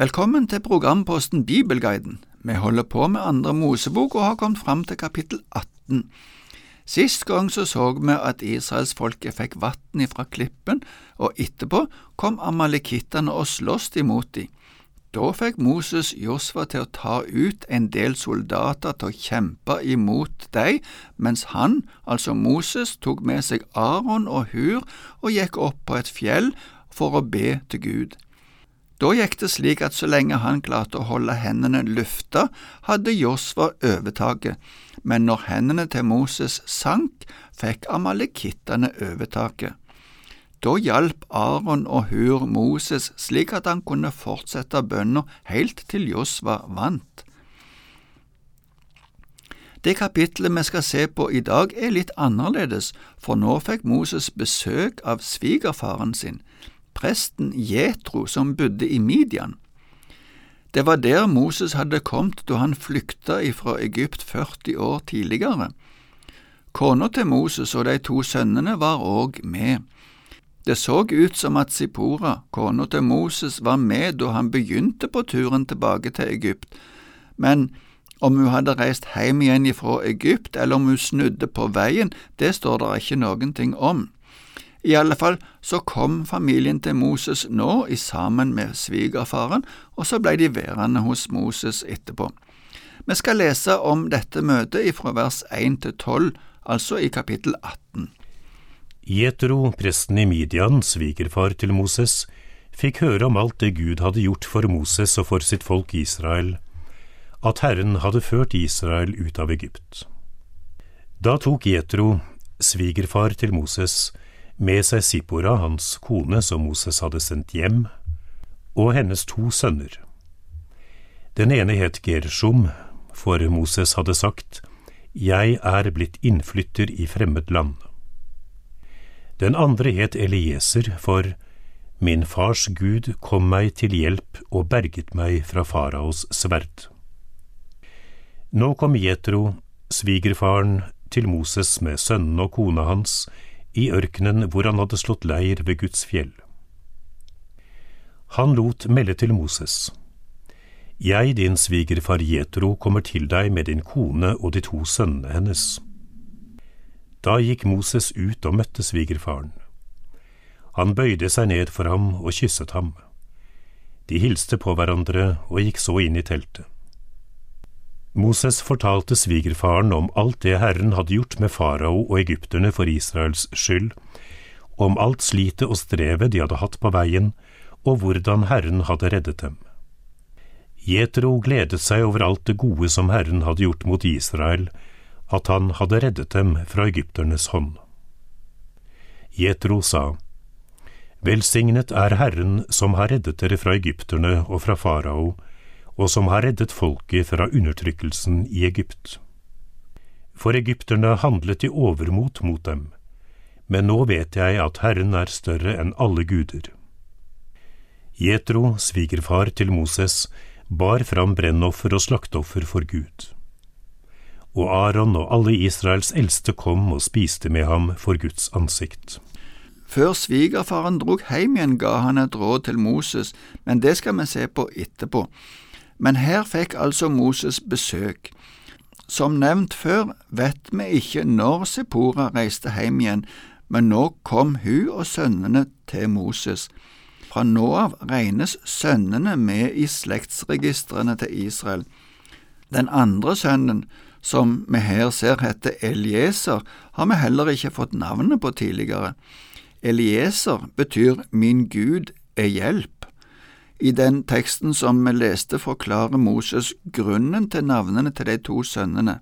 Velkommen til programposten Bibelguiden. Vi holder på med andre Mosebok og har kommet fram til kapittel 18. Sist gang så så vi at israelsfolket fikk vann ifra klippen, og etterpå kom amalekittene og sloss imot dem. Da fikk Moses Josfa til å ta ut en del soldater til å kjempe imot dem, mens han, altså Moses, tok med seg Aron og Hur og gikk opp på et fjell for å be til Gud. Da gikk det slik at så lenge han klarte å holde hendene lufta, hadde Josfa overtaket, men når hendene til Moses sank, fikk amalekittene overtaket. Da hjalp Aron og Hur Moses slik at han kunne fortsette bønna helt til Josva vant. Det kapitlet vi skal se på i dag er litt annerledes, for nå fikk Moses besøk av svigerfaren sin, presten Jetro som bodde i Midian. Det var der Moses hadde kommet da han flykta ifra Egypt 40 år tidligere. Kona til Moses og de to sønnene var òg med. Det så ut som at Sipora, kona til Moses, var med da han begynte på turen tilbake til Egypt, men om hun hadde reist hjem igjen ifra Egypt, eller om hun snudde på veien, det står det ikke noen ting om. I alle fall så kom familien til Moses nå i sammen med svigerfaren, og så ble de værende hos Moses etterpå. Vi skal lese om dette møtet ifra vers 1 til 12, altså i kapittel 18. Jetro, presten i Midian, svigerfar til Moses, fikk høre om alt det Gud hadde gjort for Moses og for sitt folk Israel, at Herren hadde ført Israel ut av Egypt. Da tok Jetro, svigerfar til Moses, med seg Sippora, hans kone som Moses hadde sendt hjem, og hennes to sønner. Den ene het Gershom, for Moses hadde sagt, Jeg er blitt innflytter i fremmed land. Den andre het Elieser, for Min fars Gud kom meg til hjelp og berget meg fra faraos sverd. Nå kom Jetro, svigerfaren, til Moses med sønnene og kona hans, i ørkenen hvor han hadde slått leir ved Guds fjell. Han lot melde til Moses, Jeg, din svigerfar Jetro, kommer til deg med din kone og de to sønnene hennes. Da gikk Moses ut og møtte svigerfaren. Han bøyde seg ned for ham og kysset ham. De hilste på hverandre og gikk så inn i teltet. Moses fortalte svigerfaren om alt det Herren hadde gjort med farao og egypterne for Israels skyld, om alt slitet og strevet de hadde hatt på veien, og hvordan Herren hadde reddet dem. Jetro gledet seg over alt det gode som Herren hadde gjort mot Israel, at han hadde reddet dem fra egypternes hånd. Jetro sa, Velsignet er Herren som har reddet dere fra egypterne og fra farao, og som har reddet folket fra undertrykkelsen i Egypt. For egypterne handlet i overmot mot dem, men nå vet jeg at Herren er større enn alle guder. Jetro, svigerfar til Moses, bar fram brennoffer og slakteoffer for Gud og Aron og alle Israels eldste kom og spiste med ham for Guds ansikt. Før svigerfaren drog hjem igjen, ga han et råd til Moses, men det skal vi se på etterpå. Men her fikk altså Moses besøk. Som nevnt før vet vi ikke når Sippora reiste hjem igjen, men nå kom hun og sønnene til Moses. Fra nå av regnes sønnene med i slektsregistrene til Israel. Den andre sønnen, som vi her ser heter Elieser, har vi heller ikke fått navnet på tidligere. Elieser betyr Min Gud er hjelp. I den teksten som vi leste, forklarer Moses grunnen til navnene til de to sønnene.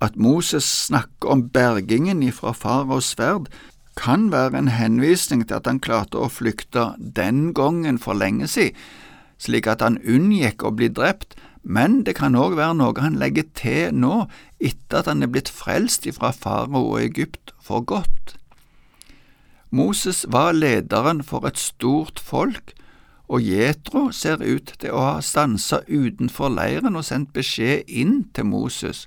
At Moses snakker om bergingen ifra faraos sverd, kan være en henvisning til at han klarte å flykte den gangen for lenge siden, slik at han unngikk å bli drept, men det kan òg være noe han legger til nå, etter at han er blitt frelst ifra farao og Egypt for godt. Moses var lederen for et stort folk, og Jetro ser ut til å ha stansa utenfor leiren og sendt beskjed inn til Moses.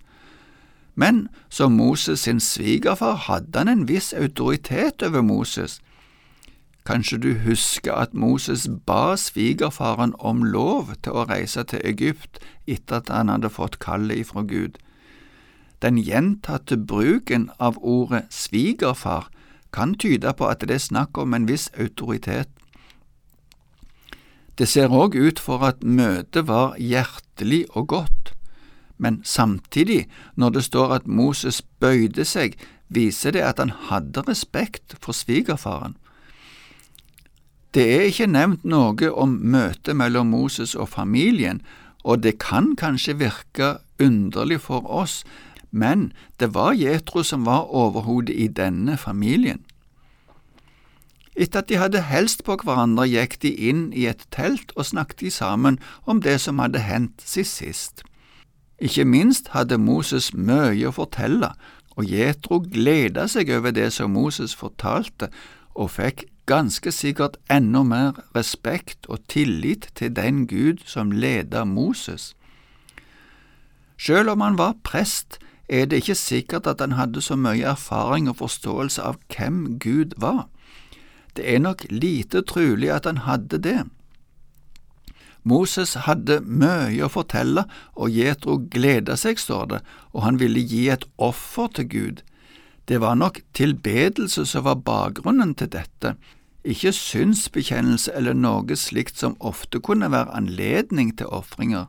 Men som Moses sin svigerfar hadde han en viss autoritet over Moses. Kanskje du husker at Moses ba svigerfaren om lov til å reise til Egypt etter at han hadde fått kallet ifra Gud. Den gjentatte bruken av ordet svigerfar kan tyde på at det er snakk om en viss autoritet. Det ser òg ut for at møtet var hjertelig og godt, men samtidig, når det står at Moses bøyde seg, viser det at han hadde respekt for svigerfaren. Det er ikke nevnt noe om møtet mellom Moses og familien, og det kan kanskje virke underlig for oss, men det var Jetro som var overhodet i denne familien. Etter at de hadde helst på hverandre, gikk de inn i et telt og snakket sammen om det som hadde hendt sist sist. Ikke minst hadde Moses mye å fortelle, og Jetro gleda seg over det som Moses fortalte, og fikk ganske sikkert enda mer respekt og tillit til den Gud som leda Moses. Selv om han var prest, er det ikke sikkert at han hadde så mye erfaring og forståelse av hvem Gud var. Det er nok lite trulig at han hadde det. Moses hadde mye å fortelle, og Jetro gleda seg, står det, og han ville gi et offer til Gud. Det var nok tilbedelse som var bakgrunnen til dette, ikke synsbekjennelse eller noe slikt som ofte kunne være anledning til ofringer.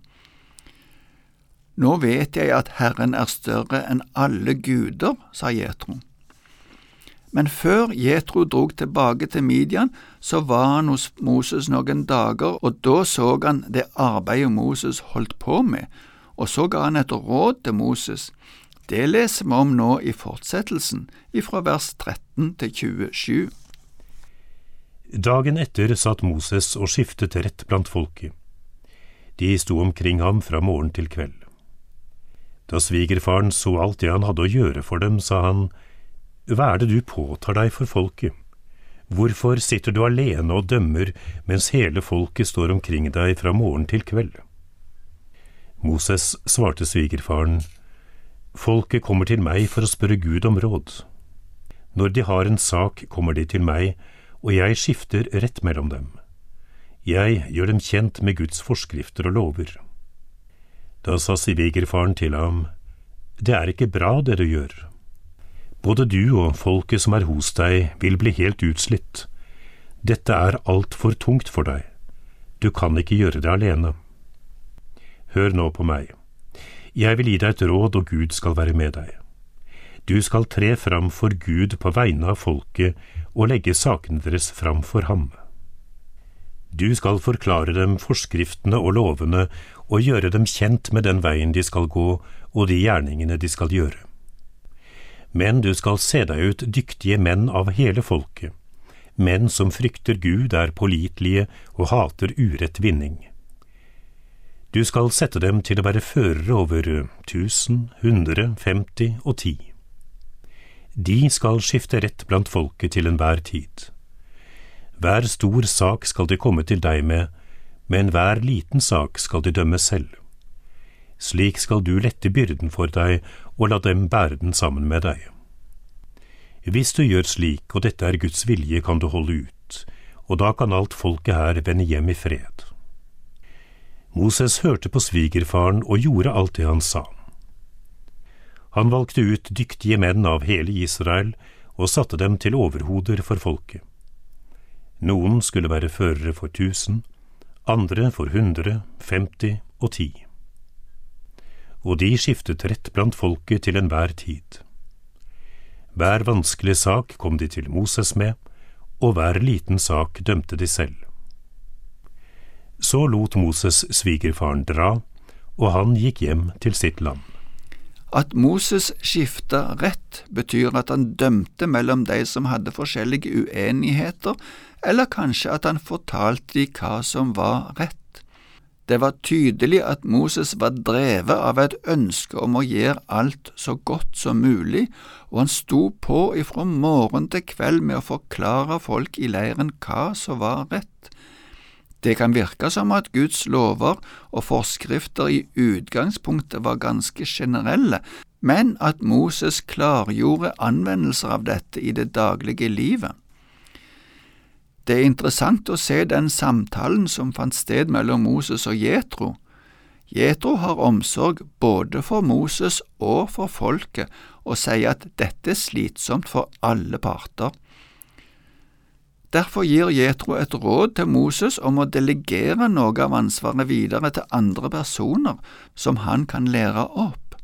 Nå vet jeg at Herren er større enn alle guder, sa Jetro. Men før Jetro drog tilbake til Midian, så var han hos Moses noen dager, og da så han det arbeidet Moses holdt på med, og så ga han et råd til Moses. Det leser vi om nå i fortsettelsen, ifra vers 13 til 27. Dagen etter satt Moses og skiftet rett blant folket. De sto omkring ham fra morgen til kveld. Da svigerfaren så alt det han hadde å gjøre for dem, sa han, Hva er det du påtar deg for folket? Hvorfor sitter du alene og dømmer mens hele folket står omkring deg fra morgen til kveld? Moses svarte svigerfaren, Folket kommer til meg for å spørre Gud om råd. Når de har en sak, kommer de til meg, og jeg skifter rett mellom dem. Jeg gjør dem kjent med Guds forskrifter og lover. Da sa svigerfaren til ham, Det er ikke bra det du gjør. Både du og folket som er hos deg, vil bli helt utslitt. Dette er altfor tungt for deg. Du kan ikke gjøre det alene. Hør nå på meg. Jeg vil gi deg et råd, og Gud skal være med deg. Du skal tre fram for Gud på vegne av folket og legge sakene deres fram for ham. Du skal forklare dem forskriftene og lovene og gjøre dem kjent med den veien de skal gå og de gjerningene de skal gjøre. Men du skal se deg ut dyktige menn av hele folket, menn som frykter Gud, er pålitelige og hater urett vinning. Du skal sette dem til å være førere over tusen, hundre, femti og ti. De skal skifte rett blant folket til enhver tid. Hver stor sak skal de komme til deg med, men hver liten sak skal de dømme selv. Slik skal du lette byrden for deg og la dem bære den sammen med deg. Hvis du gjør slik, og dette er Guds vilje, kan du holde ut, og da kan alt folket her vende hjem i fred. Moses hørte på svigerfaren og gjorde alt det han sa. Han valgte ut dyktige menn av hele Israel og satte dem til overhoder for folket. Noen skulle være førere for tusen, andre for hundre, femti og ti. Og de skiftet rett blant folket til enhver tid. Hver vanskelig sak kom de til Moses med, og hver liten sak dømte de selv. Så lot Moses svigerfaren dra, og han gikk hjem til sitt land. At Moses skifta rett, betyr at han dømte mellom de som hadde forskjellige uenigheter, eller kanskje at han fortalte de hva som var rett. Det var tydelig at Moses var drevet av et ønske om å gjøre alt så godt som mulig, og han sto på ifra morgen til kveld med å forklare folk i leiren hva som var rett. Det kan virke som at Guds lover og forskrifter i utgangspunktet var ganske generelle, men at Moses klargjorde anvendelser av dette i det daglige livet. Det er interessant å se den samtalen som fant sted mellom Moses og Jetro. Jetro har omsorg både for Moses og for folket, og sier at dette er slitsomt for alle parter. Derfor gir Jetro et råd til Moses om å delegere noe av ansvaret videre til andre personer som han kan lære opp.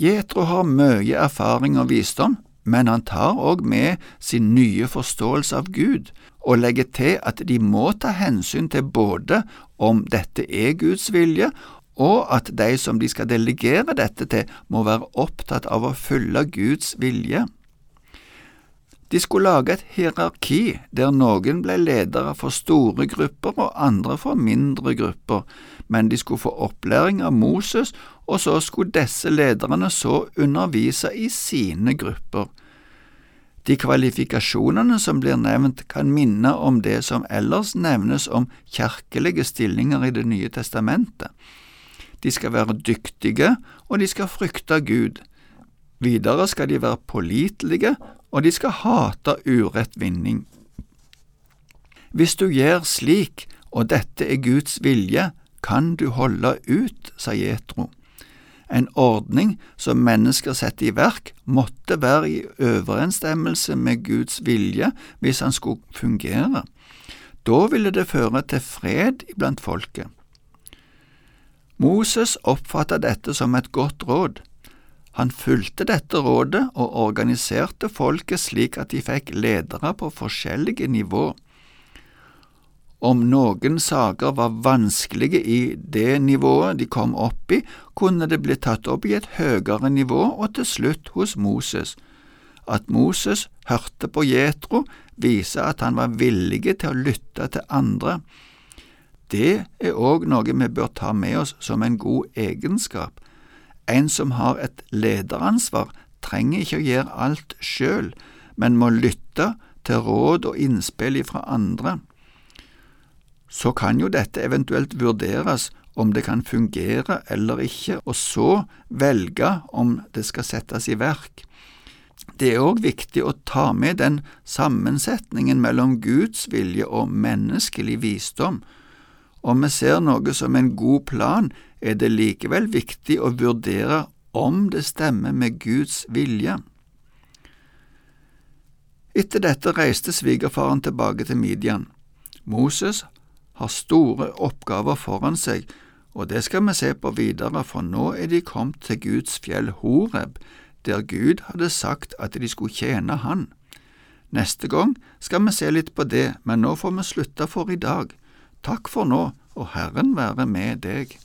Jetro har mye erfaring og visdom, men han tar òg med sin nye forståelse av Gud, og legger til at de må ta hensyn til både om dette er Guds vilje, og at de som de skal delegere dette til, må være opptatt av å følge Guds vilje. De skulle lage et hierarki der noen ble ledere for store grupper og andre for mindre grupper, men de skulle få opplæring av Moses, og så skulle disse lederne så undervise i sine grupper. De kvalifikasjonene som blir nevnt, kan minne om det som ellers nevnes om kjerkelige stillinger i Det nye testamentet. De skal være dyktige, og de skal frykte Gud. Videre skal de være pålitelige, og de skal hate urett vinning. Hvis du gjør slik, og dette er Guds vilje, kan du holde ut, sa Jetro. En ordning som mennesker setter i verk, måtte være i overensstemmelse med Guds vilje hvis han skulle fungere. Da ville det føre til fred iblant folket. Moses oppfattet dette som et godt råd. Han fulgte dette rådet og organiserte folket slik at de fikk ledere på forskjellige nivå. Om noen saker var vanskelige i det nivået de kom opp i, kunne det bli tatt opp i et høyere nivå og til slutt hos Moses. At Moses hørte på Jetro, viser at han var villig til å lytte til andre. Det er òg noe vi bør ta med oss som en god egenskap. En som har et lederansvar, trenger ikke å gjøre alt sjøl, men må lytte til råd og innspill fra andre så kan jo dette eventuelt vurderes om det kan fungere eller ikke, og så velge om det skal settes i verk. Det er òg viktig å ta med den sammensetningen mellom Guds vilje og menneskelig visdom. Om vi ser noe som en god plan, er det likevel viktig å vurdere om det stemmer med Guds vilje. Etter dette reiste svigerfaren tilbake til Midian. Moses har store oppgaver foran seg, og det skal vi se på videre, for nå er de kommet til Guds fjell Horeb, der Gud hadde sagt at de skulle tjene Han. Neste gang skal vi se litt på det, men nå får vi slutte for i dag. Takk for nå, og Herren være med deg.